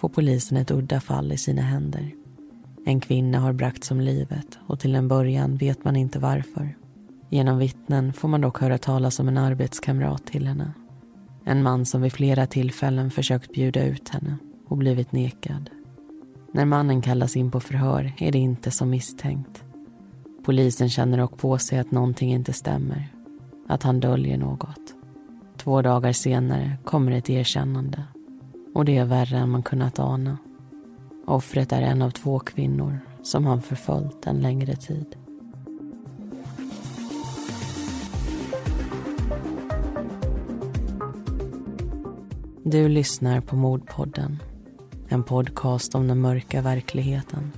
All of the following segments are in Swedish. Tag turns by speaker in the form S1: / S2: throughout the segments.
S1: får polisen ett udda fall i sina händer. En kvinna har bragts om livet och till en början vet man inte varför. Genom vittnen får man dock höra talas om en arbetskamrat till henne. En man som vid flera tillfällen försökt bjuda ut henne och blivit nekad. När mannen kallas in på förhör är det inte som misstänkt. Polisen känner dock på sig att någonting inte stämmer. Att han döljer något. Två dagar senare kommer ett erkännande. Och det är värre än man kunnat ana. Offret är en av två kvinnor som han förföljt en längre tid. Du lyssnar på Mordpodden. En podcast om den mörka verkligheten.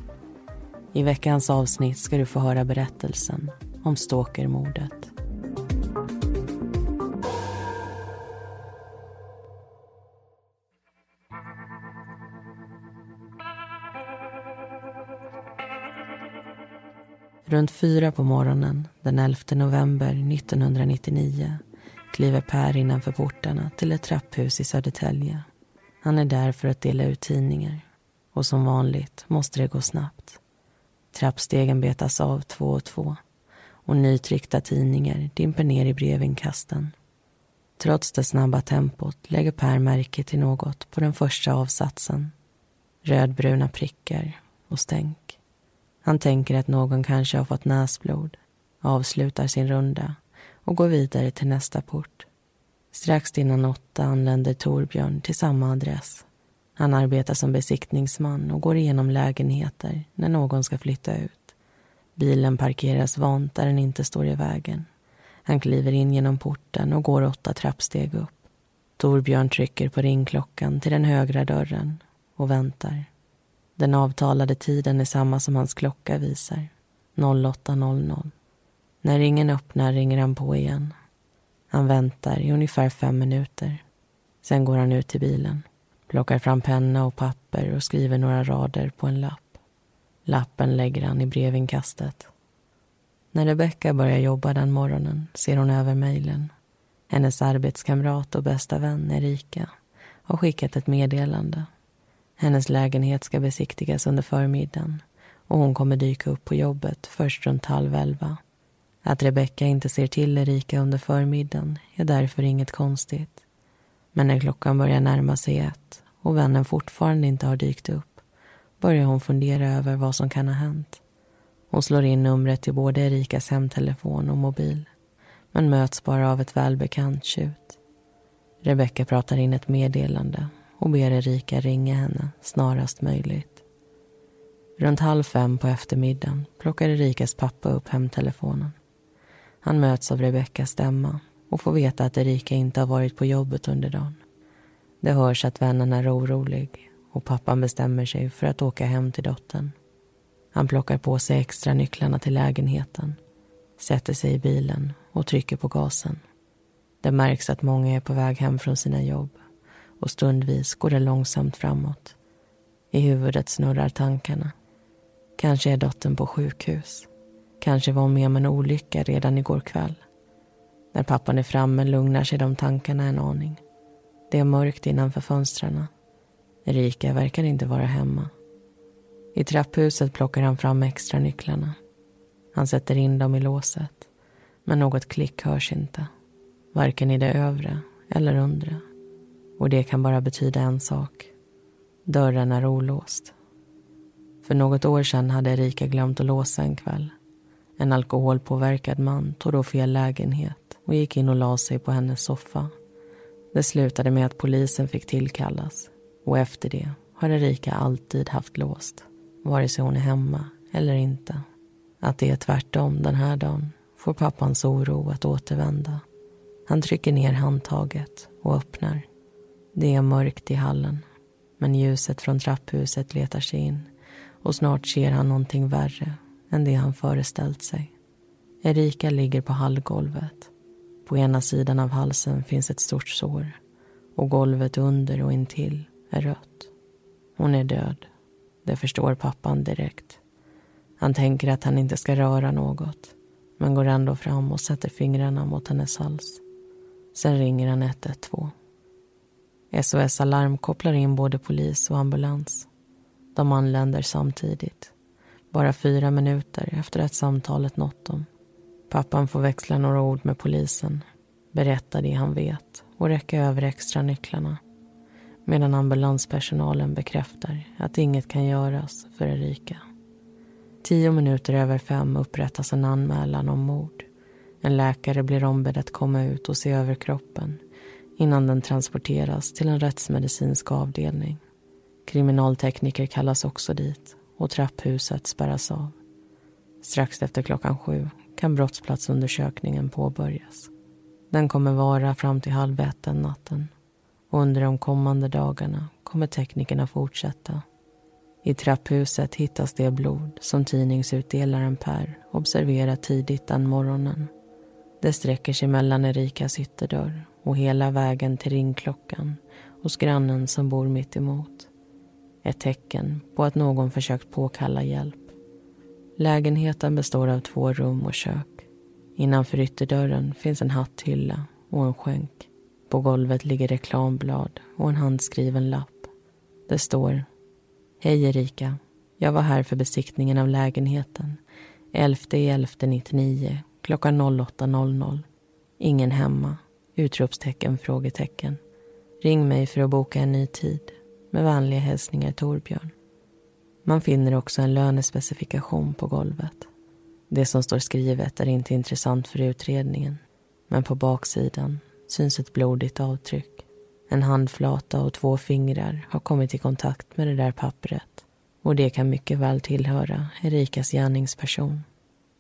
S1: I veckans avsnitt ska du få höra berättelsen om stalkermordet. Runt fyra på morgonen den 11 november 1999 kliver Per innanför portarna till ett trapphus i Södertälje. Han är där för att dela ut tidningar. Och som vanligt måste det gå snabbt. Trappstegen betas av två och två och nytryckta tidningar dimper ner i brevinkasten. Trots det snabba tempot lägger Per märke till något på den första avsatsen. Rödbruna prickar och stänk. Han tänker att någon kanske har fått näsblod, avslutar sin runda och går vidare till nästa port. Strax innan åtta anländer Torbjörn till samma adress. Han arbetar som besiktningsman och går igenom lägenheter när någon ska flytta ut. Bilen parkeras vant där den inte står i vägen. Han kliver in genom porten och går åtta trappsteg upp. Torbjörn trycker på ringklockan till den högra dörren och väntar. Den avtalade tiden är samma som hans klocka visar. 08.00. När ringen öppnar ringer han på igen. Han väntar i ungefär fem minuter. Sen går han ut till bilen, plockar fram penna och papper och skriver några rader på en lapp. Lappen lägger han i brevinkastet. När Rebecka börjar jobba den morgonen ser hon över mejlen. Hennes arbetskamrat och bästa vän Erika har skickat ett meddelande. Hennes lägenhet ska besiktigas under förmiddagen och hon kommer dyka upp på jobbet först runt halv elva. Att Rebecka inte ser till Erika under förmiddagen är därför inget konstigt. Men när klockan börjar närma sig ett och vännen fortfarande inte har dykt upp börjar hon fundera över vad som kan ha hänt. Hon slår in numret till både Erikas hemtelefon och mobil men möts bara av ett välbekant tjut. Rebecka pratar in ett meddelande och ber Erika ringa henne snarast möjligt. Runt halv fem på eftermiddagen plockar Erikas pappa upp hemtelefonen. Han möts av Rebeckas stämma och får veta att Erika inte har varit på jobbet under dagen. Det hörs att vännen är orolig och pappan bestämmer sig för att åka hem till dottern. Han plockar på sig extra nycklarna till lägenheten, sätter sig i bilen och trycker på gasen. Det märks att många är på väg hem från sina jobb och stundvis går det långsamt framåt. I huvudet snurrar tankarna. Kanske är dottern på sjukhus. Kanske var hon med om en olycka redan igår kväll. När pappan är framme lugnar sig de tankarna en aning. Det är mörkt innanför fönstren. Erika verkar inte vara hemma. I trapphuset plockar han fram extra nycklarna. Han sätter in dem i låset. Men något klick hörs inte. Varken i det övre eller undre. Och det kan bara betyda en sak. Dörren är olåst. För något år sedan hade Erika glömt att låsa en kväll. En alkoholpåverkad man tog då fel lägenhet och gick in och la sig på hennes soffa. Det slutade med att polisen fick tillkallas och efter det har Erika alltid haft låst, vare sig hon är hemma eller inte. Att det är tvärtom den här dagen får pappans oro att återvända. Han trycker ner handtaget och öppnar. Det är mörkt i hallen, Men ljuset från trapphuset letar sig in och snart ser han någonting värre än det han föreställt sig. Erika ligger på hallgolvet. På ena sidan av halsen finns ett stort sår och golvet under och intill är rött. Hon är död. Det förstår pappan direkt. Han tänker att han inte ska röra något men går ändå fram och sätter fingrarna mot hennes hals. Sen ringer han 112. SOS Alarm kopplar in både polis och ambulans. De anländer samtidigt. Bara fyra minuter efter att samtalet nått dem. Pappan får växla några ord med polisen, berätta det han vet och räcka över extra nycklarna. Medan ambulanspersonalen bekräftar att inget kan göras för Erika. Tio minuter över fem upprättas en anmälan om mord. En läkare blir ombedd att komma ut och se över kroppen innan den transporteras till en rättsmedicinsk avdelning. Kriminaltekniker kallas också dit och trapphuset spärras av. Strax efter klockan sju kan brottsplatsundersökningen påbörjas. Den kommer vara fram till halv ett den natten och under de kommande dagarna kommer teknikerna fortsätta. I trapphuset hittas det blod som tidningsutdelaren Per observerat tidigt den morgonen. Det sträcker sig mellan Erikas ytterdörr och hela vägen till ringklockan hos grannen som bor mitt emot. Ett tecken på att någon försökt påkalla hjälp. Lägenheten består av två rum och kök. Innanför ytterdörren finns en hatthylla och en skänk. På golvet ligger reklamblad och en handskriven lapp. Det står Hej Erika. Jag var här för besiktningen av lägenheten 11.11.99 klockan 08.00. Ingen hemma. Utropstecken, frågetecken. Ring mig för att boka en ny tid. Med vänliga hälsningar Torbjörn. Man finner också en lönespecifikation på golvet. Det som står skrivet är inte intressant för utredningen. Men på baksidan syns ett blodigt avtryck. En handflata och två fingrar har kommit i kontakt med det där pappret. Och det kan mycket väl tillhöra Erikas gärningsperson.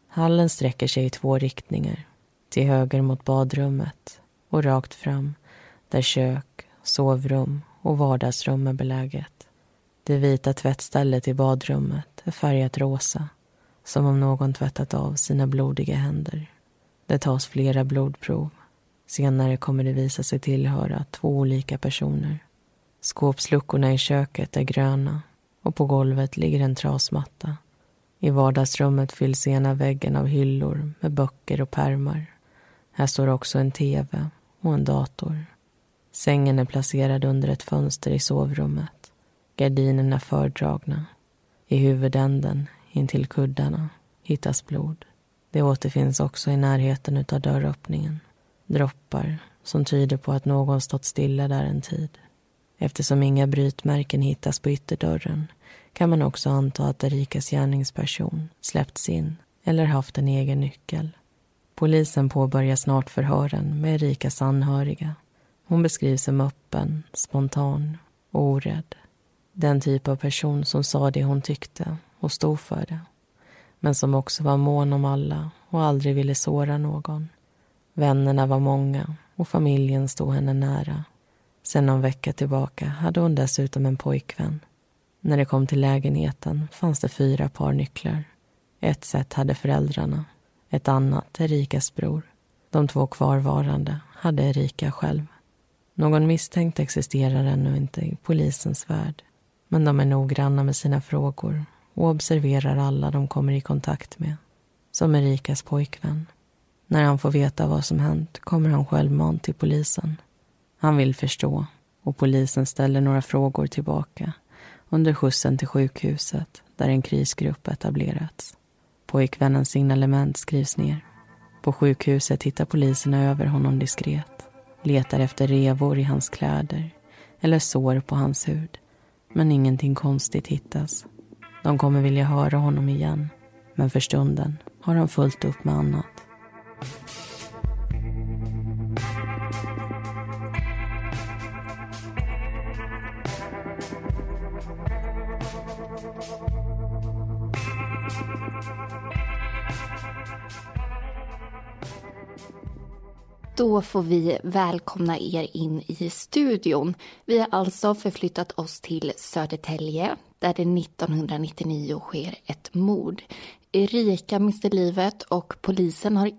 S1: Hallen sträcker sig i två riktningar. Till höger mot badrummet och rakt fram där kök, sovrum och vardagsrum är beläget. Det vita tvättstället i badrummet är färgat rosa som om någon tvättat av sina blodiga händer. Det tas flera blodprov. Senare kommer det visa sig tillhöra två olika personer. Skåpsluckorna i köket är gröna och på golvet ligger en trasmatta. I vardagsrummet fylls ena väggen av hyllor med böcker och pärmar. Här står också en tv och en dator. Sängen är placerad under ett fönster i sovrummet. Gardinerna fördragna. I huvudänden, intill kuddarna, hittas blod. Det återfinns också i närheten av dörröppningen. Droppar som tyder på att någon stått stilla där en tid. Eftersom inga brytmärken hittas på ytterdörren kan man också anta att Erikas gärningsperson släppts in eller haft en egen nyckel. Polisen påbörjar snart förhören med Erikas anhöriga. Hon beskrivs som öppen, spontan och orädd. Den typ av person som sa det hon tyckte och stod för det. Men som också var mån om alla och aldrig ville såra någon. Vännerna var många och familjen stod henne nära. Sen någon vecka tillbaka hade hon dessutom en pojkvän. När det kom till lägenheten fanns det fyra par nycklar. Ett set hade föräldrarna ett annat Erikas bror. De två kvarvarande hade Erika själv. Någon misstänkt existerar ännu inte i polisens värld. Men de är noggranna med sina frågor och observerar alla de kommer i kontakt med. Som Erikas pojkvän. När han får veta vad som hänt kommer han självmant till polisen. Han vill förstå och polisen ställer några frågor tillbaka under skjutsen till sjukhuset där en krisgrupp etablerats. Pojkvännens signalement skrivs ner. På sjukhuset tittar poliserna över honom diskret. Letar efter revor i hans kläder eller sår på hans hud. Men ingenting konstigt hittas. De kommer vilja höra honom igen. Men för stunden har han fullt upp med annat.
S2: Då får vi välkomna er in i studion. Vi har alltså förflyttat oss till Södertälje där det 1999 sker ett mord. Erika mister livet och polisen har...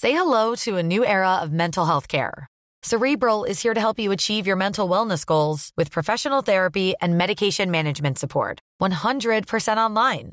S3: Say hello to a new era of mental health care. Cerebral is here to help you achieve your mental wellness goals with professional therapy and medication management support. 100% online.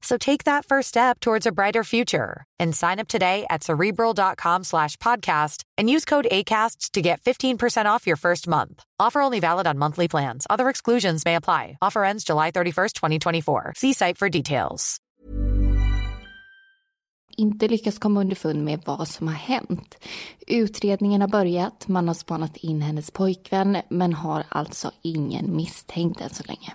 S3: So take that first step towards a brighter future and sign up today at cerebral.com slash podcast and use code ACasts to get 15% off your first month. Offer only valid on monthly plans. Other exclusions may apply. Offer ends July 31st, 2024. See site for details.
S2: inte lyckats komma underfund med vad som har hänt. Utredningen har börjat, man har spanat in hennes pojkvän men har alltså ingen misstänkt än så länge.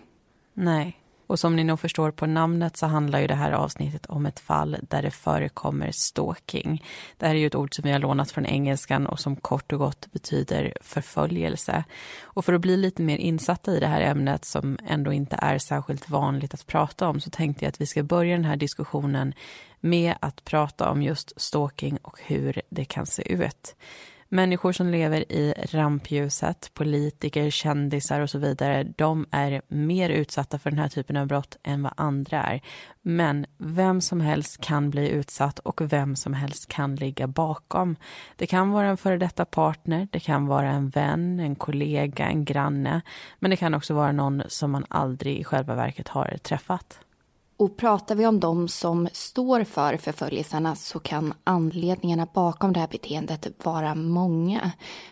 S1: Nej, och som ni nog förstår på namnet så handlar ju det här avsnittet om ett fall där det förekommer stalking. Det här är ju ett ord som vi har lånat från engelskan och som kort och gott betyder förföljelse. Och för att bli lite mer insatta i det här ämnet som ändå inte är särskilt vanligt att prata om så tänkte jag att vi ska börja den här diskussionen med att prata om just stalking och hur det kan se ut. Människor som lever i rampljuset, politiker, kändisar och så vidare, de är mer utsatta för den här typen av brott än vad andra är. Men vem som helst kan bli utsatt och vem som helst kan ligga bakom. Det kan vara en före detta partner, det kan vara en vän, en kollega, en granne, men det kan också vara någon som man aldrig i själva verket har träffat.
S2: Och pratar vi om de som står för förföljelserna så kan anledningarna bakom det här beteendet vara många.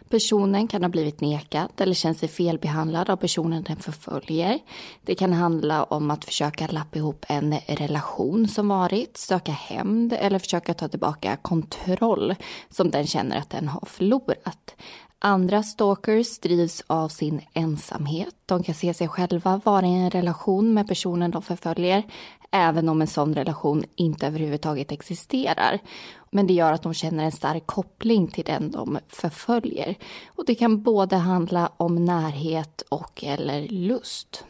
S2: Personen kan ha blivit nekad eller känt sig felbehandlad av personen den förföljer. Det kan handla om att försöka lappa ihop en relation som varit, söka hämnd eller försöka ta tillbaka kontroll som den känner att den har förlorat. Andra stalkers drivs av sin ensamhet. De kan se sig själva vara i en relation med personen de förföljer, även om en sån relation inte överhuvudtaget existerar. Men det gör att de känner en stark koppling till den de förföljer. Och det kan både handla om närhet och eller lust.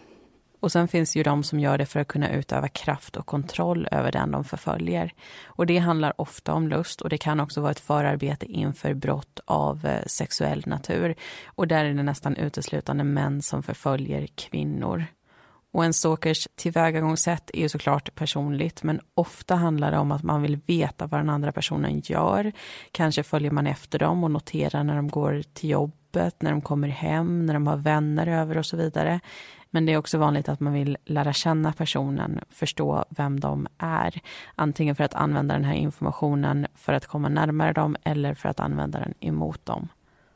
S1: Och sen finns ju de som gör det för att kunna utöva kraft och kontroll över den de förföljer. Och det handlar ofta om lust och det kan också vara ett förarbete inför brott av eh, sexuell natur. Och där är det nästan uteslutande män som förföljer kvinnor. Och en stalkers tillvägagångssätt är ju såklart personligt men ofta handlar det om att man vill veta vad den andra personen gör. Kanske följer man efter dem och noterar när de går till jobbet, när de kommer hem, när de har vänner över och så vidare. Men det är också vanligt att man vill lära känna personen, förstå vem de är. Antingen för att använda den här informationen för att komma närmare dem eller för att använda den emot dem.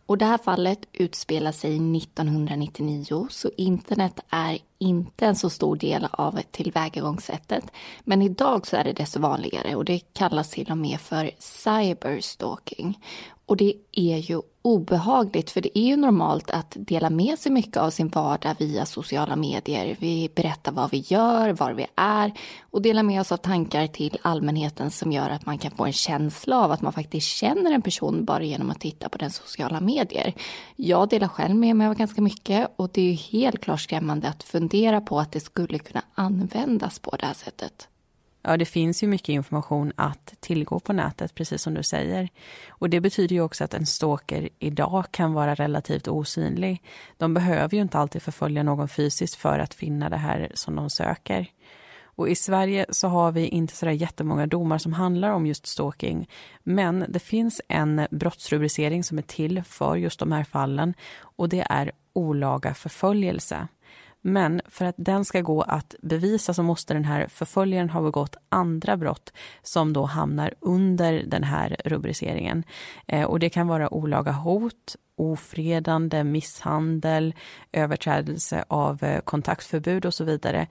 S2: Och det här fallet utspelar sig 1999 så internet är inte en så stor del av tillvägagångssättet. Men idag så är det desto vanligare och det kallas till och med för cyberstalking. Och det är ju obehagligt för det är ju normalt att dela med sig mycket av sin vardag via sociala medier. Vi berättar vad vi gör, var vi är och delar med oss av tankar till allmänheten som gör att man kan få en känsla av att man faktiskt känner en person bara genom att titta på den sociala medier. Jag delar själv med mig av ganska mycket och det är ju helt klart skrämmande att fundera på att det skulle kunna användas på det här sättet.
S1: Ja, det finns ju mycket information att tillgå på nätet, precis som du säger. Och det betyder ju också att en stalker idag kan vara relativt osynlig. De behöver ju inte alltid förfölja någon fysiskt för att finna det här som de söker. Och i Sverige så har vi inte så jättemånga domar som handlar om just stalking. Men det finns en brottsrubricering som är till för just de här fallen och det är olaga förföljelse. Men för att den ska gå att bevisa så måste den här förföljaren ha begått andra brott som då hamnar under den här rubriceringen. Eh, och det kan vara olaga hot, ofredande, misshandel, överträdelse av eh, kontaktförbud och så vidare.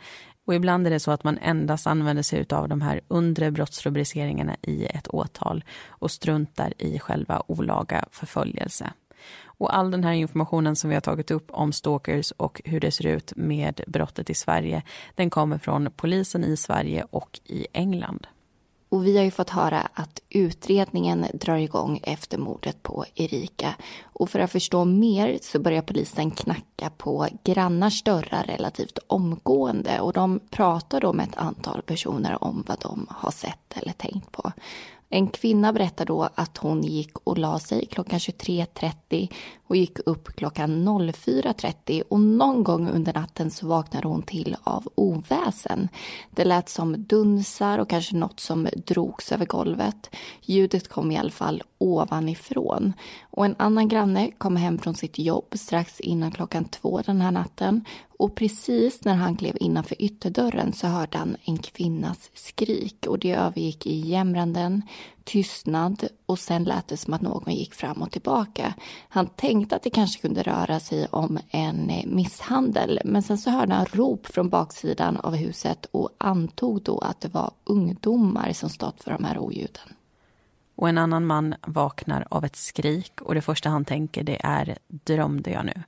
S1: Och ibland är det så att man endast använder sig av de här undre brottsrubriceringarna i ett åtal och struntar i själva olaga förföljelse. Och all den här informationen som vi har tagit upp om stalkers och hur det ser ut med brottet i Sverige, den kommer från polisen i Sverige och i England.
S2: Och vi har ju fått höra att utredningen drar igång efter mordet på Erika. Och för att förstå mer så börjar polisen knacka på grannars dörrar relativt omgående. Och de pratar då med ett antal personer om vad de har sett eller tänkt på. En kvinna berättar då att hon gick och la sig klockan 23.30 och gick upp klockan 04.30 och någon gång under natten så vaknade hon till av oväsen. Det lät som dunsar och kanske något som drogs över golvet. Ljudet kom i alla fall ovanifrån. Och en annan granne kom hem från sitt jobb strax innan klockan två den här natten och precis när han klev innanför ytterdörren så hörde han en kvinnas skrik och det övergick i jämranden, tystnad och sen lät det som att någon gick fram och tillbaka. Han tänkte att det kanske kunde röra sig om en eh, misshandel men sen så hörde han rop från baksidan av huset och antog då att det var ungdomar som stått för de här oljuden.
S1: Och en annan man vaknar av ett skrik och det första han tänker det är drömde jag nu?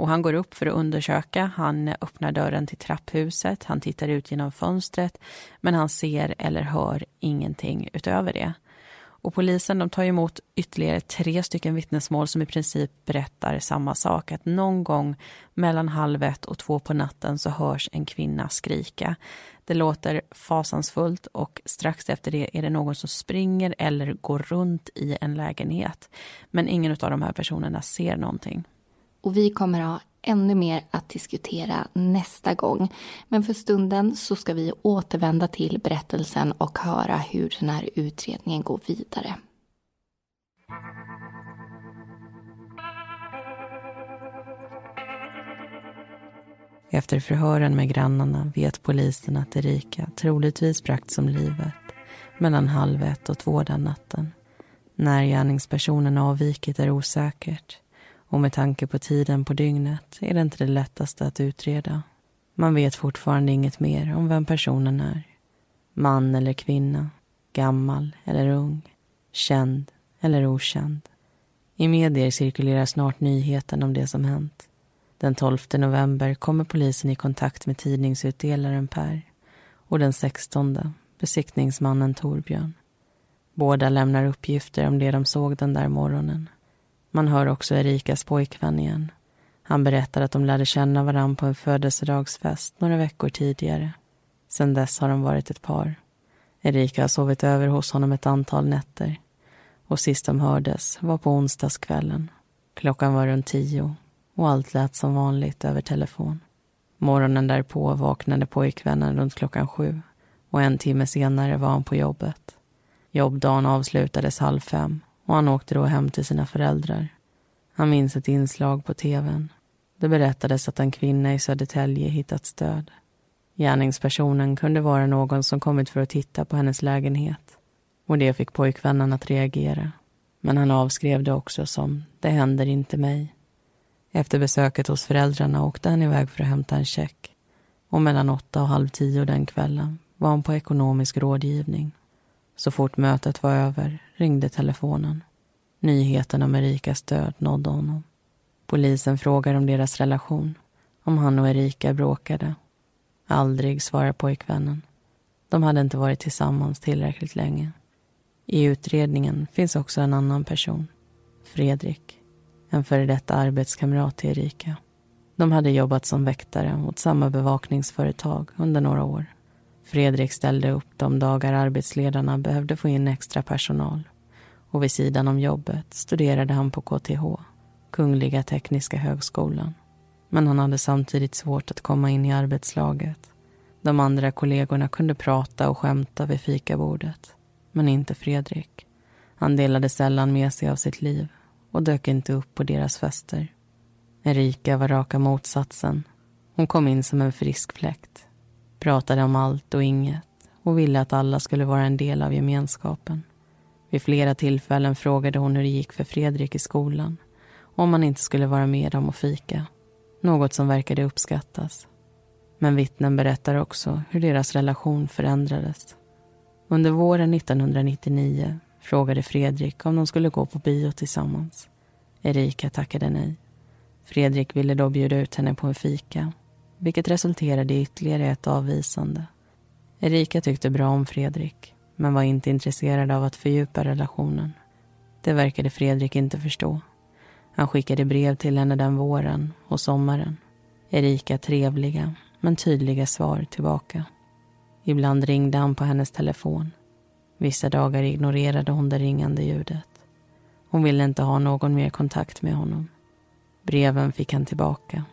S1: Och han går upp för att undersöka. Han öppnar dörren till trapphuset. Han tittar ut genom fönstret. Men han ser eller hör ingenting utöver det. Och polisen de tar emot ytterligare tre stycken vittnesmål som i princip berättar samma sak. Att någon gång mellan halv ett och två på natten så hörs en kvinna skrika. Det låter fasansfullt och strax efter det är det någon som springer eller går runt i en lägenhet. Men ingen av de här personerna ser någonting.
S2: Och vi kommer ha ännu mer att diskutera nästa gång. Men för stunden så ska vi återvända till berättelsen och höra hur den här utredningen går vidare.
S1: Efter förhören med grannarna vet polisen att Erika troligtvis bragts som livet mellan halv ett och två den natten. När gärningspersonen avvikit är osäkert och med tanke på tiden på dygnet är det inte det lättaste att utreda. Man vet fortfarande inget mer om vem personen är. Man eller kvinna, gammal eller ung, känd eller okänd. I medier cirkulerar snart nyheten om det som hänt. Den 12 november kommer polisen i kontakt med tidningsutdelaren Per och den 16 besiktningsmannen Torbjörn. Båda lämnar uppgifter om det de såg den där morgonen. Man hör också Erikas pojkvän igen. Han berättar att de lärde känna varann på en födelsedagsfest några veckor tidigare. Sedan dess har de varit ett par. Erika har sovit över hos honom ett antal nätter. Och sist de hördes var på onsdagskvällen. Klockan var runt tio och allt lät som vanligt över telefon. Morgonen därpå vaknade pojkvännen runt klockan sju och en timme senare var han på jobbet. Jobbdagen avslutades halv fem och han åkte då hem till sina föräldrar. Han minns ett inslag på tvn. Det berättades att en kvinna i Södertälje hittat stöd. Gärningspersonen kunde vara någon som kommit för att titta på hennes lägenhet och det fick pojkvännen att reagera. Men han avskrev det också som ”det händer inte mig”. Efter besöket hos föräldrarna åkte han iväg för att hämta en check och mellan åtta och halv tio den kvällen var han på ekonomisk rådgivning. Så fort mötet var över ringde telefonen. Nyheten om Erikas död nådde honom. Polisen frågar om deras relation, om han och Erika bråkade. Aldrig, svarar pojkvännen. De hade inte varit tillsammans tillräckligt länge. I utredningen finns också en annan person, Fredrik, en före detta arbetskamrat till Erika. De hade jobbat som väktare åt samma bevakningsföretag under några år. Fredrik ställde upp de dagar arbetsledarna behövde få in extra personal och vid sidan om jobbet studerade han på KTH, Kungliga Tekniska Högskolan. Men han hade samtidigt svårt att komma in i arbetslaget. De andra kollegorna kunde prata och skämta vid fikabordet, men inte Fredrik. Han delade sällan med sig av sitt liv och dök inte upp på deras fester. Erika var raka motsatsen. Hon kom in som en frisk fläkt, pratade om allt och inget och ville att alla skulle vara en del av gemenskapen. Vid flera tillfällen frågade hon hur det gick för Fredrik i skolan om han inte skulle vara med dem och fika. Något som verkade uppskattas. Men vittnen berättar också hur deras relation förändrades. Under våren 1999 frågade Fredrik om de skulle gå på bio tillsammans. Erika tackade nej. Fredrik ville då bjuda ut henne på en fika vilket resulterade i ytterligare ett avvisande. Erika tyckte bra om Fredrik men var inte intresserad av att fördjupa relationen. Det verkade Fredrik inte förstå. Han skickade brev till henne den våren och sommaren. Erika trevliga, men tydliga svar tillbaka. Ibland ringde han på hennes telefon. Vissa dagar ignorerade hon det ringande ljudet. Hon ville inte ha någon mer kontakt med honom. Breven fick han tillbaka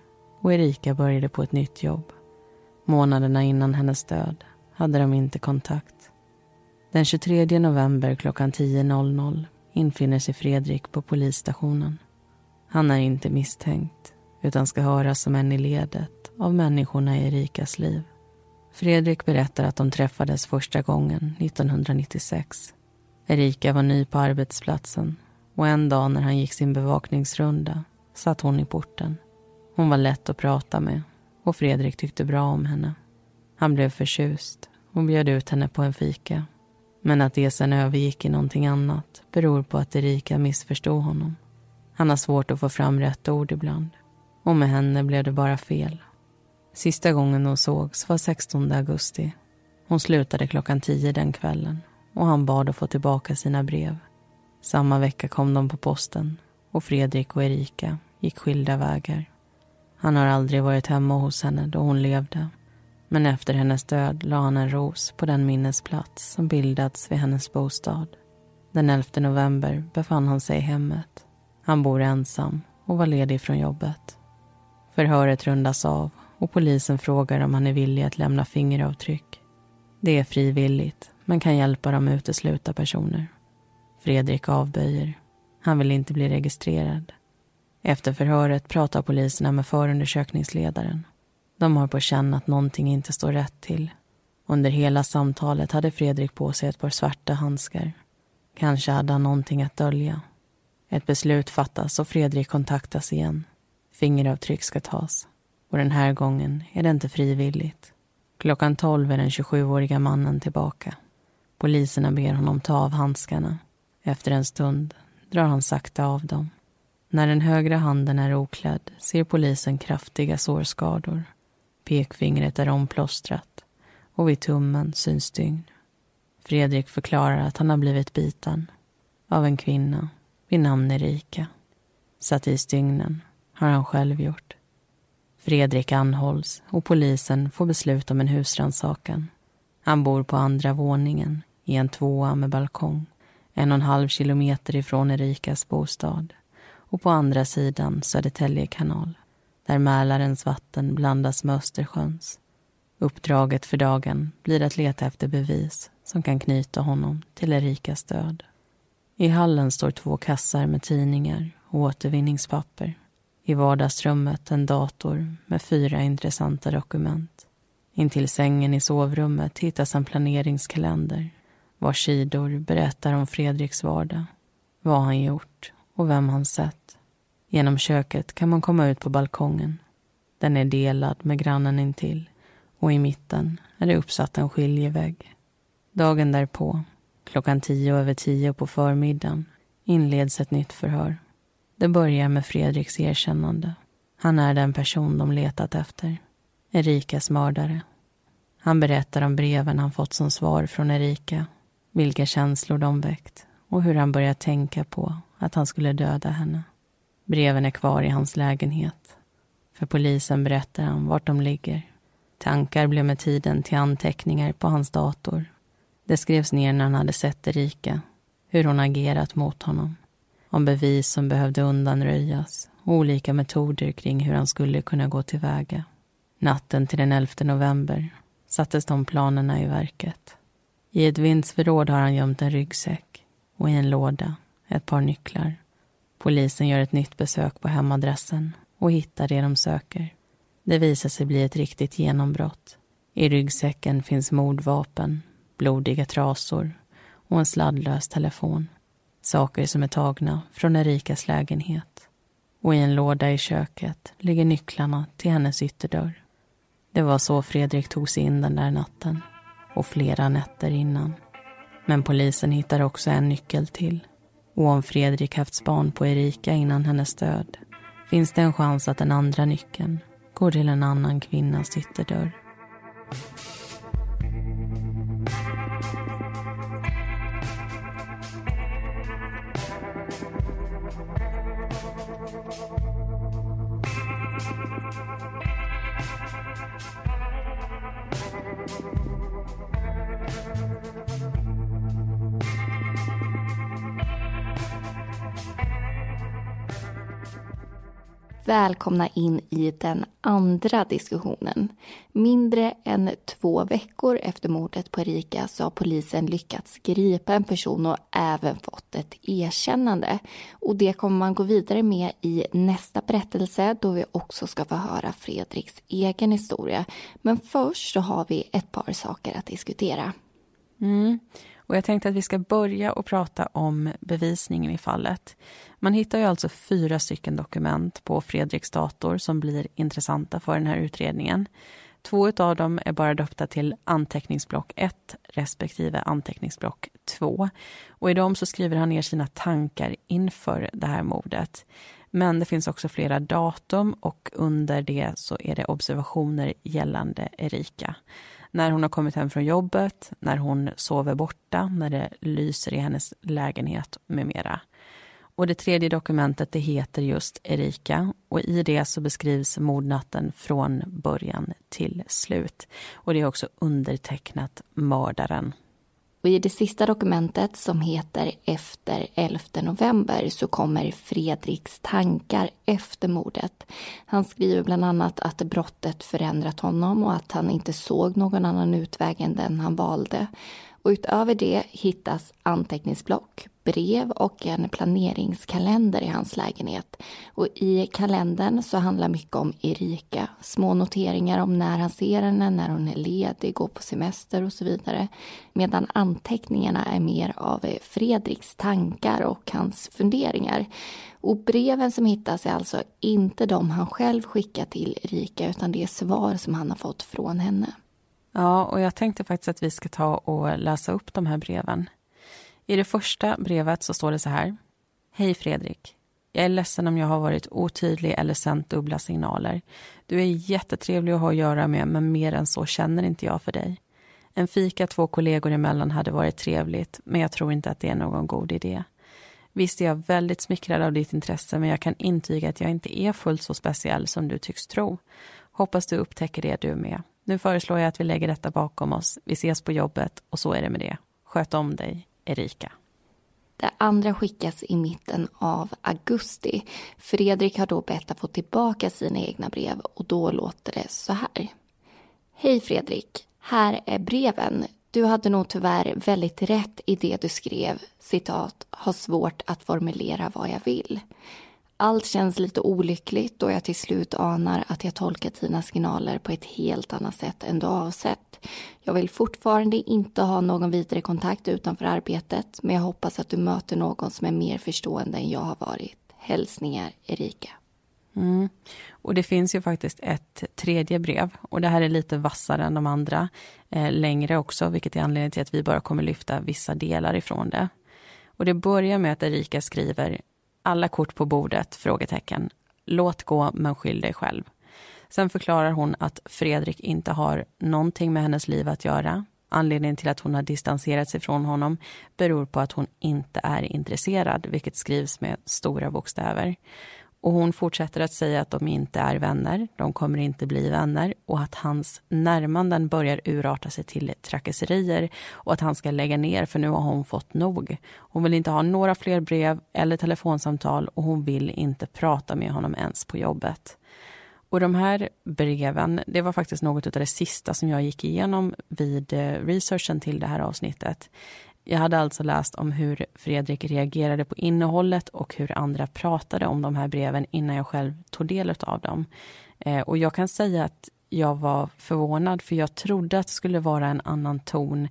S1: och Erika började på ett nytt jobb. Månaderna innan hennes död hade de inte kontakt. Den 23 november klockan 10.00 infinner sig Fredrik på polisstationen. Han är inte misstänkt utan ska höras som en i ledet av människorna i Erikas liv. Fredrik berättar att de träffades första gången 1996. Erika var ny på arbetsplatsen och en dag när han gick sin bevakningsrunda satt hon i porten. Hon var lätt att prata med och Fredrik tyckte bra om henne. Han blev förtjust och bjöd ut henne på en fika. Men att det sen övergick i någonting annat beror på att Erika missförstod honom. Han har svårt att få fram rätt ord ibland. Och med henne blev det bara fel. Sista gången de sågs var 16 augusti. Hon slutade klockan 10 den kvällen och han bad att få tillbaka sina brev. Samma vecka kom de på posten och Fredrik och Erika gick skilda vägar. Han har aldrig varit hemma hos henne då hon levde. Men efter hennes död la han en ros på den minnesplats som bildats vid hennes bostad. Den 11 november befann han sig i hemmet. Han bor ensam och var ledig från jobbet. Förhöret rundas av och polisen frågar om han är villig att lämna fingeravtryck. Det är frivilligt, men kan hjälpa dem utesluta personer. Fredrik avböjer. Han vill inte bli registrerad. Efter förhöret pratar poliserna med förundersökningsledaren. De har på känn att någonting inte står rätt till. Under hela samtalet hade Fredrik på sig ett par svarta handskar. Kanske hade han någonting att dölja. Ett beslut fattas och Fredrik kontaktas igen. Fingeravtryck ska tas. Och den här gången är det inte frivilligt. Klockan tolv är den 27-åriga mannen tillbaka. Poliserna ber honom ta av handskarna. Efter en stund drar han sakta av dem. När den högra handen är oklädd ser polisen kraftiga sårskador. Pekfingret är omplåstrat och vid tummen syns stygn. Fredrik förklarar att han har blivit biten av en kvinna vid namn Erika. Satt i stygnen har han själv gjort. Fredrik anhålls och polisen får beslut om en husrannsakan. Han bor på andra våningen i en tvåa med balkong en och en halv kilometer ifrån Erikas bostad och på andra sidan Södertälje kanal där Mälarens vatten blandas med Östersjöns. Uppdraget för dagen blir att leta efter bevis som kan knyta honom till Erikas död. I hallen står två kassar med tidningar och återvinningspapper. I vardagsrummet en dator med fyra intressanta dokument. Intill sängen i sovrummet hittas en planeringskalender vars sidor berättar om Fredriks vardag, vad han gjort och vem han sett. Genom köket kan man komma ut på balkongen. Den är delad med grannen intill och i mitten är det uppsatt en skiljevägg. Dagen därpå, klockan tio över tio på förmiddagen, inleds ett nytt förhör. Det börjar med Fredriks erkännande. Han är den person de letat efter. Erikas mördare. Han berättar om breven han fått som svar från Erika, vilka känslor de väckt och hur han börjat tänka på att han skulle döda henne. Breven är kvar i hans lägenhet. För polisen berättar han vart de ligger. Tankar blev med tiden till anteckningar på hans dator. Det skrevs ner när han hade sett Erika, hur hon agerat mot honom, om bevis som behövde undanröjas och olika metoder kring hur han skulle kunna gå tillväga. Natten till den 11 november sattes de planerna i verket. I ett vindsförråd har han gömt en ryggsäck och i en låda ett par nycklar. Polisen gör ett nytt besök på hemadressen och hittar det de söker. Det visar sig bli ett riktigt genombrott. I ryggsäcken finns mordvapen, blodiga trasor och en sladdlös telefon. Saker som är tagna från Erikas lägenhet. Och i en låda i köket ligger nycklarna till hennes ytterdörr. Det var så Fredrik tog sig in den där natten och flera nätter innan. Men polisen hittar också en nyckel till. Och om Fredrik haft span på Erika innan hennes död finns det en chans att den andra nyckeln går till en annan kvinnas ytterdörr.
S2: Välkomna in i den andra diskussionen. Mindre än två veckor efter mordet på Erika så har polisen lyckats gripa en person och även fått ett erkännande. Och det kommer man gå vidare med i nästa berättelse då vi också ska få höra Fredriks egen historia. Men först så har vi ett par saker att diskutera.
S1: Mm. Och jag tänkte att vi ska börja och prata om bevisningen i fallet. Man hittar ju alltså fyra stycken dokument på Fredriks dator som blir intressanta för den här utredningen. Två av dem är bara döpta till anteckningsblock 1 respektive anteckningsblock 2. Och i dem så skriver han ner sina tankar inför det här mordet. Men det finns också flera datum och under det så är det observationer gällande Erika när hon har kommit hem från jobbet, när hon sover borta, när det lyser i hennes lägenhet med mera. Och det tredje dokumentet det heter just Erika och i det så beskrivs mordnatten från början till slut. Och det är också undertecknat mördaren.
S2: Och I det sista dokumentet som heter Efter 11 november så kommer Fredriks tankar efter mordet. Han skriver bland annat att brottet förändrat honom och att han inte såg någon annan utväg än den han valde. Och utöver det hittas anteckningsblock, brev och en planeringskalender i hans lägenhet. Och i kalendern så handlar mycket om Erika. Små noteringar om när han ser henne, när hon är ledig, går på semester och så vidare. Medan anteckningarna är mer av Fredriks tankar och hans funderingar. Och breven som hittas är alltså inte de han själv skickar till Erika utan det är svar som han har fått från henne.
S1: Ja, och jag tänkte faktiskt att vi ska ta och läsa upp de här breven. I det första brevet så står det så här. Hej Fredrik. Jag är ledsen om jag har varit otydlig eller sänt dubbla signaler. Du är jättetrevlig att ha att göra med, men mer än så känner inte jag för dig. En fika två kollegor emellan hade varit trevligt, men jag tror inte att det är någon god idé. Visst är jag väldigt smickrad av ditt intresse, men jag kan intyga att jag inte är fullt så speciell som du tycks tro. Hoppas du upptäcker det du med. Nu föreslår jag att vi lägger detta bakom oss. Vi ses på jobbet och så är det med det. Sköt om dig, Erika.
S2: Det andra skickas i mitten av augusti. Fredrik har då bett att få tillbaka sina egna brev och då låter det så här. Hej Fredrik, här är breven. Du hade nog tyvärr väldigt rätt i det du skrev, citat, har svårt att formulera vad jag vill. Allt känns lite olyckligt och jag till slut anar att jag tolkat Tinas signaler på ett helt annat sätt än du avsett. Jag vill fortfarande inte ha någon vidare kontakt utanför arbetet men jag hoppas att du möter någon som är mer förstående än jag har varit. Hälsningar Erika.
S1: Mm. Och det finns ju faktiskt ett tredje brev och det här är lite vassare än de andra. Eh, längre också, vilket är anledningen till att vi bara kommer lyfta vissa delar ifrån det. Och det börjar med att Erika skriver alla kort på bordet? Frågetecken. Låt gå, men skyll dig själv. Sen förklarar hon att Fredrik inte har någonting med hennes liv att göra. Anledningen till att hon har distanserat sig från honom beror på att hon inte är intresserad, vilket skrivs med stora bokstäver. Och hon fortsätter att säga att de inte är vänner, de kommer inte bli vänner och att hans närmanden börjar urarta sig till trakasserier och att han ska lägga ner för nu har hon fått nog. Hon vill inte ha några fler brev eller telefonsamtal och hon vill inte prata med honom ens på jobbet. Och de här breven, det var faktiskt något av det sista som jag gick igenom vid eh, researchen till det här avsnittet. Jag hade alltså läst om hur Fredrik reagerade på innehållet och hur andra pratade om de här breven innan jag själv tog del av dem. Eh, och jag kan säga att jag var förvånad för jag trodde att det skulle vara en annan ton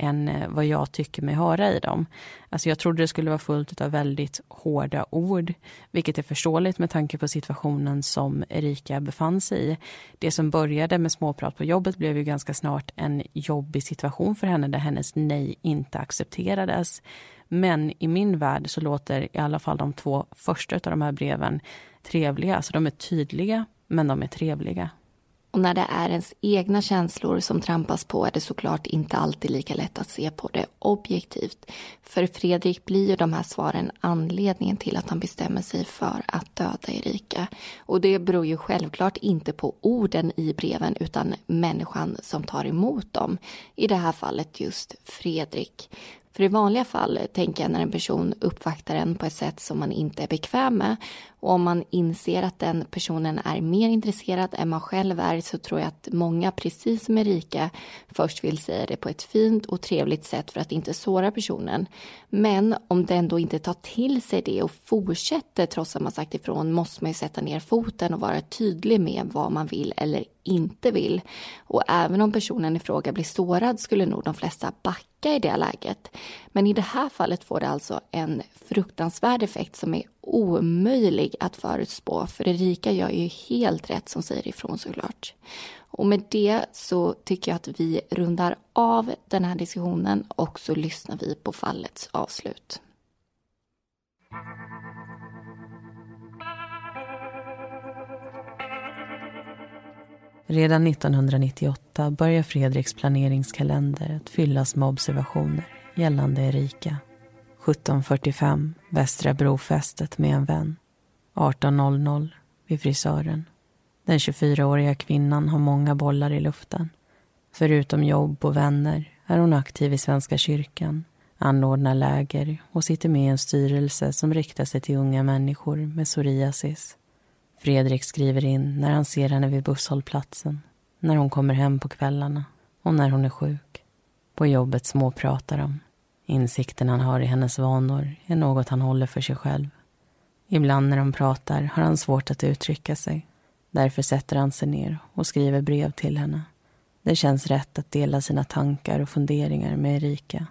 S1: än eh, vad jag tycker mig höra i dem. Alltså jag trodde det skulle vara fullt av väldigt hårda ord, vilket är förståeligt med tanke på situationen som Erika befann sig i. Det som började med småprat på jobbet blev ju ganska snart en jobbig situation för henne där hennes nej inte accepterades. Men i min värld så låter i alla fall de två första av de här breven trevliga. så de är tydliga, men de är trevliga.
S2: Och när det är ens egna känslor som trampas på är det såklart inte alltid lika lätt att se på det objektivt. För Fredrik blir ju de här svaren anledningen till att han bestämmer sig för att döda Erika. Och det beror ju självklart inte på orden i breven utan människan som tar emot dem. I det här fallet just Fredrik. För i vanliga fall tänker jag när en person uppvaktar en på ett sätt som man inte är bekväm med och om man inser att den personen är mer intresserad än man själv är så tror jag att många, precis som Erika, först vill säga det på ett fint och trevligt sätt för att inte såra personen. Men om den då inte tar till sig det och fortsätter trots att man sagt ifrån måste man ju sätta ner foten och vara tydlig med vad man vill eller inte vill. Och även om personen i fråga blir sårad skulle nog de flesta backa i det läget. Men i det här fallet får det alltså en fruktansvärd effekt som är omöjlig att förutspå. För Erika gör ju helt rätt som säger ifrån såklart. Och med det så tycker jag att vi rundar av den här diskussionen och så lyssnar vi på fallets avslut.
S1: Redan 1998 börjar Fredriks planeringskalender att fyllas med observationer gällande Erika. 17.45 Västra brofästet med en vän. 18.00 vid frisören. Den 24-åriga kvinnan har många bollar i luften. Förutom jobb och vänner är hon aktiv i Svenska kyrkan, anordnar läger och sitter med i en styrelse som riktar sig till unga människor med psoriasis. Fredrik skriver in när han ser henne vid busshållplatsen, när hon kommer hem på kvällarna och när hon är sjuk. På jobbet småpratar de. Insikten han har i hennes vanor är något han håller för sig själv. Ibland när de pratar har han svårt att uttrycka sig. Därför sätter han sig ner och skriver brev till henne. Det känns rätt att dela sina tankar och funderingar med Erika.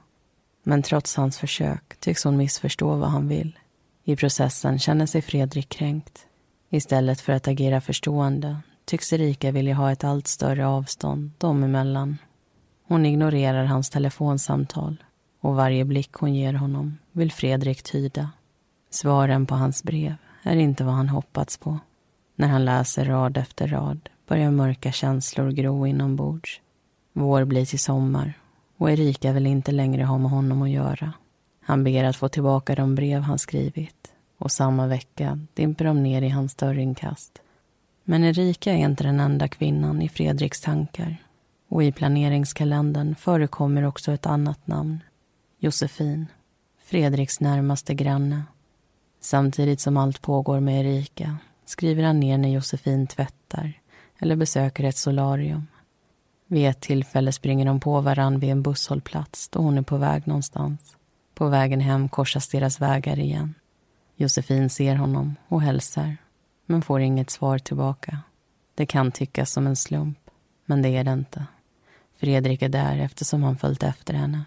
S1: Men trots hans försök tycks hon missförstå vad han vill. I processen känner sig Fredrik kränkt. Istället för att agera förstående tycks Erika vilja ha ett allt större avstånd dem emellan. Hon ignorerar hans telefonsamtal och varje blick hon ger honom vill Fredrik tyda. Svaren på hans brev är inte vad han hoppats på. När han läser rad efter rad börjar mörka känslor gro inombords. Vår blir till sommar och Erika vill inte längre ha med honom att göra. Han ber att få tillbaka de brev han skrivit och samma vecka dimper de ner i hans dörrinkast. Men Erika är inte den enda kvinnan i Fredriks tankar och i planeringskalendern förekommer också ett annat namn. Josefin, Fredriks närmaste granne. Samtidigt som allt pågår med Erika skriver han ner när Josefin tvättar eller besöker ett solarium. Vid ett tillfälle springer de på varann vid en busshållplats då hon är på väg någonstans. På vägen hem korsas deras vägar igen. Josefin ser honom och hälsar, men får inget svar tillbaka. Det kan tyckas som en slump, men det är det inte. Fredrik är där eftersom han följt efter henne.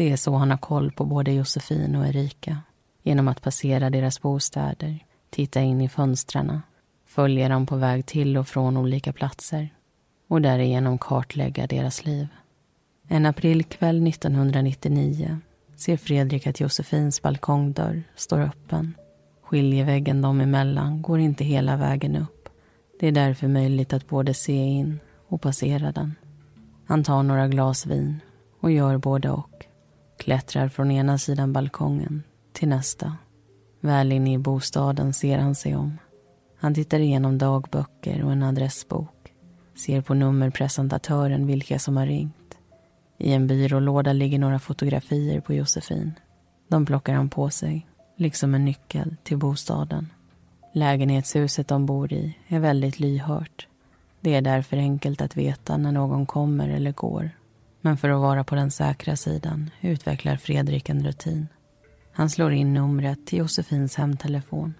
S1: Det är så han har koll på både Josefin och Erika. Genom att passera deras bostäder, titta in i fönstren, följa dem på väg till och från olika platser och därigenom kartlägga deras liv. En aprilkväll 1999 ser Fredrik att Josefins balkongdörr står öppen. Skiljeväggen dem emellan går inte hela vägen upp. Det är därför möjligt att både se in och passera den. Han tar några glas vin och gör både och. Klättrar från ena sidan balkongen till nästa. Väl inne i bostaden ser han sig om. Han tittar igenom dagböcker och en adressbok. Ser på nummerpresentatören vilka som har ringt. I en byrålåda ligger några fotografier på Josefin. De plockar han på sig, liksom en nyckel till bostaden. Lägenhetshuset de bor i är väldigt lyhört. Det är därför enkelt att veta när någon kommer eller går. Men för att vara på den säkra sidan utvecklar Fredrik en rutin. Han slår in numret till Josefins hemtelefon.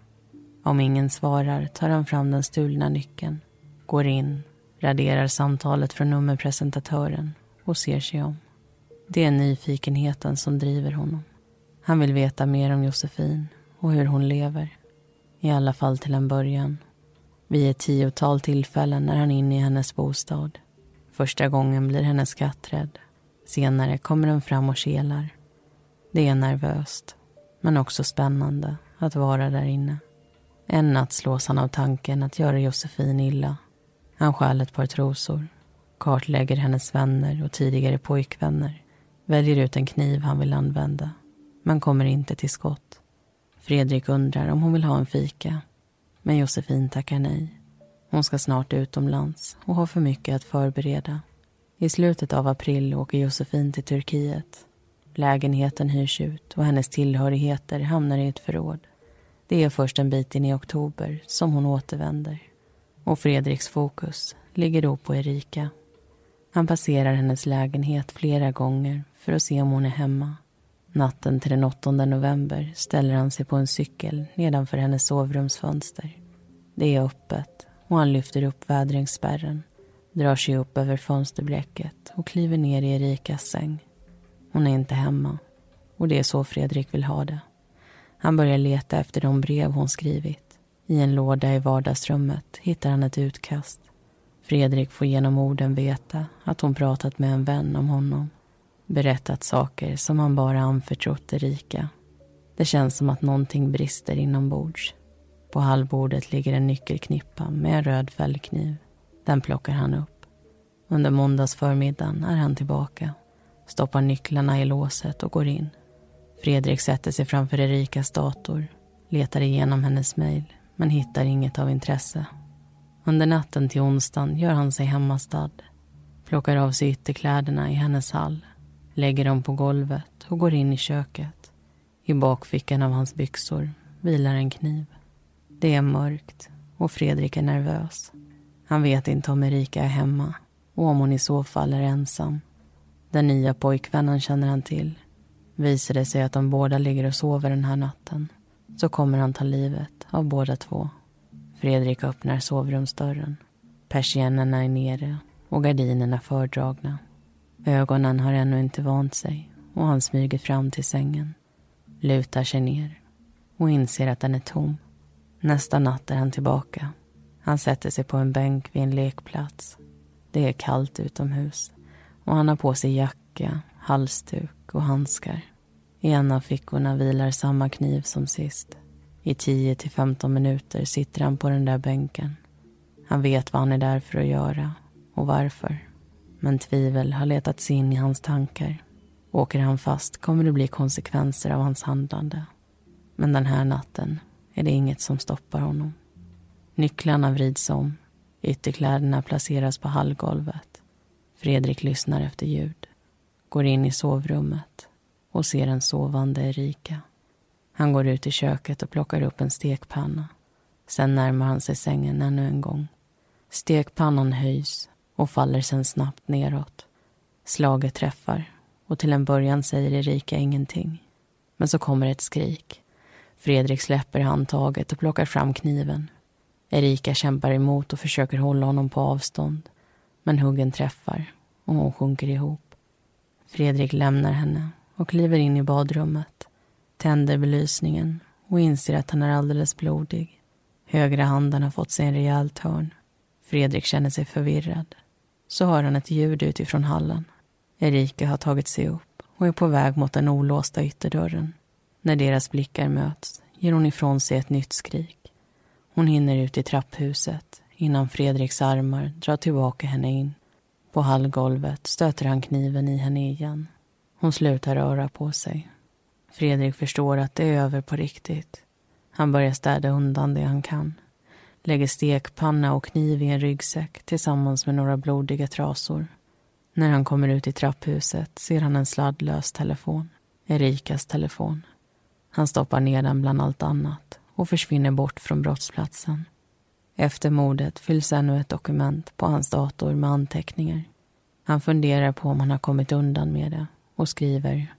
S1: Om ingen svarar tar han fram den stulna nyckeln, går in, raderar samtalet från nummerpresentatören och ser sig om. Det är nyfikenheten som driver honom. Han vill veta mer om Josefin och hur hon lever. I alla fall till en början. Vid ett tiotal tillfällen är han inne i hennes bostad. Första gången blir hennes katt rädd. Senare kommer den fram och kelar. Det är nervöst, men också spännande att vara där inne. En natt slås han av tanken att göra Josefin illa. Han stjäl ett par trosor, kartlägger hennes vänner och tidigare pojkvänner, väljer ut en kniv han vill använda, men kommer inte till skott. Fredrik undrar om hon vill ha en fika, men Josefin tackar nej. Hon ska snart utomlands och har för mycket att förbereda. I slutet av april åker Josefin till Turkiet. Lägenheten hyrs ut och hennes tillhörigheter hamnar i ett förråd. Det är först en bit in i oktober som hon återvänder. Och Fredriks fokus ligger då på Erika. Han passerar hennes lägenhet flera gånger för att se om hon är hemma. Natten till den 8 november ställer han sig på en cykel nedanför hennes sovrumsfönster. Det är öppet och han lyfter upp vädringsspärren, drar sig upp över fönsterblecket och kliver ner i Erikas säng. Hon är inte hemma och det är så Fredrik vill ha det. Han börjar leta efter de brev hon skrivit. I en låda i vardagsrummet hittar han ett utkast. Fredrik får genom orden veta att hon pratat med en vän om honom. Berättat saker som han bara anförtrott Erika. Det känns som att någonting brister inombords. På hallbordet ligger en nyckelknippa med en röd fällkniv. Den plockar han upp. Under måndagsförmiddagen är han tillbaka. Stoppar nycklarna i låset och går in. Fredrik sätter sig framför Erikas dator, letar igenom hennes mejl men hittar inget av intresse. Under natten till onsdagen gör han sig hemmastad. Plockar av sig ytterkläderna i hennes hall, lägger dem på golvet och går in i köket. I bakfickan av hans byxor vilar en kniv. Det är mörkt och Fredrik är nervös. Han vet inte om Erika är hemma och om hon i så fall är ensam. Den nya pojkvännen känner han till Visar det sig att de båda ligger och sover den här natten så kommer han ta livet av båda två. Fredrik öppnar sovrumsdörren. Persiennerna är nere och gardinerna fördragna. Ögonen har ännu inte vant sig och han smyger fram till sängen. Lutar sig ner och inser att den är tom. Nästa natt är han tillbaka. Han sätter sig på en bänk vid en lekplats. Det är kallt utomhus och han har på sig jacka, halsduk och handskar. I en av fickorna vilar samma kniv som sist. I 10 till 15 minuter sitter han på den där bänken. Han vet vad han är där för att göra och varför. Men tvivel har letat sig in i hans tankar. Åker han fast kommer det bli konsekvenser av hans handlande. Men den här natten är det inget som stoppar honom. Nycklarna vrids om. Ytterkläderna placeras på hallgolvet. Fredrik lyssnar efter ljud. Går in i sovrummet och ser en sovande Erika. Han går ut i köket och plockar upp en stekpanna. Sen närmar han sig sängen ännu en gång. Stekpannan höjs och faller sen snabbt neråt. Slaget träffar och till en början säger Erika ingenting. Men så kommer ett skrik. Fredrik släpper handtaget och plockar fram kniven. Erika kämpar emot och försöker hålla honom på avstånd. Men huggen träffar och hon sjunker ihop. Fredrik lämnar henne och kliver in i badrummet, tänder belysningen och inser att han är alldeles blodig. Högra handen har fått sig en rejäl törn. Fredrik känner sig förvirrad. Så hör han ett ljud utifrån hallen. Erika har tagit sig upp och är på väg mot den olåsta ytterdörren. När deras blickar möts ger hon ifrån sig ett nytt skrik. Hon hinner ut i trapphuset innan Fredriks armar drar tillbaka henne in. På hallgolvet stöter han kniven i henne igen hon slutar röra på sig. Fredrik förstår att det är över på riktigt. Han börjar städa undan det han kan. Lägger stekpanna och kniv i en ryggsäck tillsammans med några blodiga trasor. När han kommer ut i trapphuset ser han en sladdlös telefon. Erikas telefon. Han stoppar ner den bland allt annat och försvinner bort från brottsplatsen. Efter mordet fylls ännu ett dokument på hans dator med anteckningar. Han funderar på om han har kommit undan med det och skriver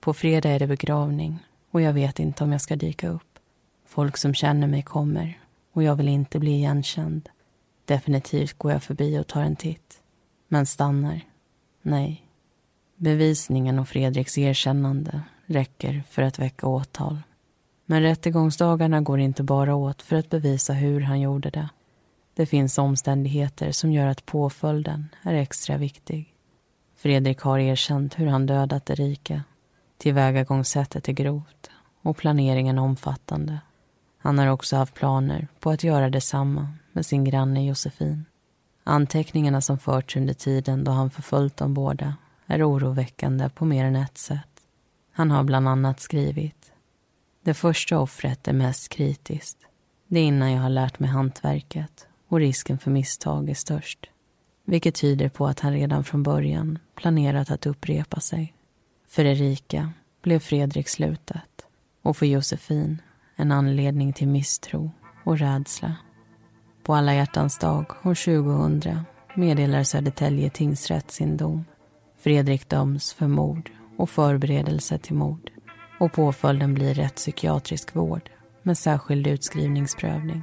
S1: På fredag är det begravning och jag vet inte om jag ska dyka upp. Folk som känner mig kommer och jag vill inte bli igenkänd. Definitivt går jag förbi och tar en titt. Men stannar. Nej. Bevisningen och Fredriks erkännande räcker för att väcka åtal. Men rättegångsdagarna går inte bara åt för att bevisa hur han gjorde det. Det finns omständigheter som gör att påföljden är extra viktig. Fredrik har erkänt hur han dödat Erika. Tillvägagångssättet är grovt och planeringen omfattande. Han har också haft planer på att göra detsamma med sin granne Josefin. Anteckningarna som förts under tiden då han förföljt dem båda är oroväckande på mer än ett sätt. Han har bland annat skrivit Det första offret är mest kritiskt. Det är innan jag har lärt mig hantverket och risken för misstag är störst. Vilket tyder på att han redan från början planerat att upprepa sig. För Erika blev Fredrik slutet och för Josefin en anledning till misstro och rädsla. På alla hjärtans dag år 2000 meddelar Södertälje tingsrätt sin dom. Fredrik döms för mord och förberedelse till mord och påföljden blir rättspsykiatrisk vård med särskild utskrivningsprövning.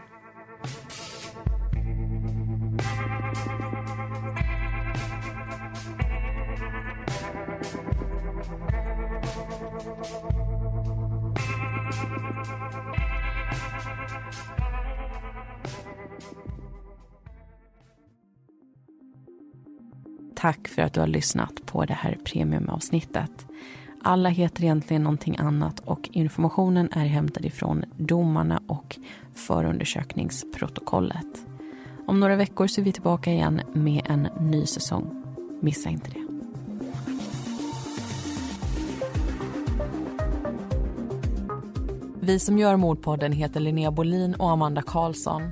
S1: Tack för att du har lyssnat på det här premiumavsnittet. Alla heter egentligen någonting annat och informationen är hämtad ifrån domarna och förundersökningsprotokollet. Om några veckor så är vi tillbaka igen med en ny säsong. Missa inte det. Vi som gör Mordpodden heter Linnea Bolin och Amanda Karlsson.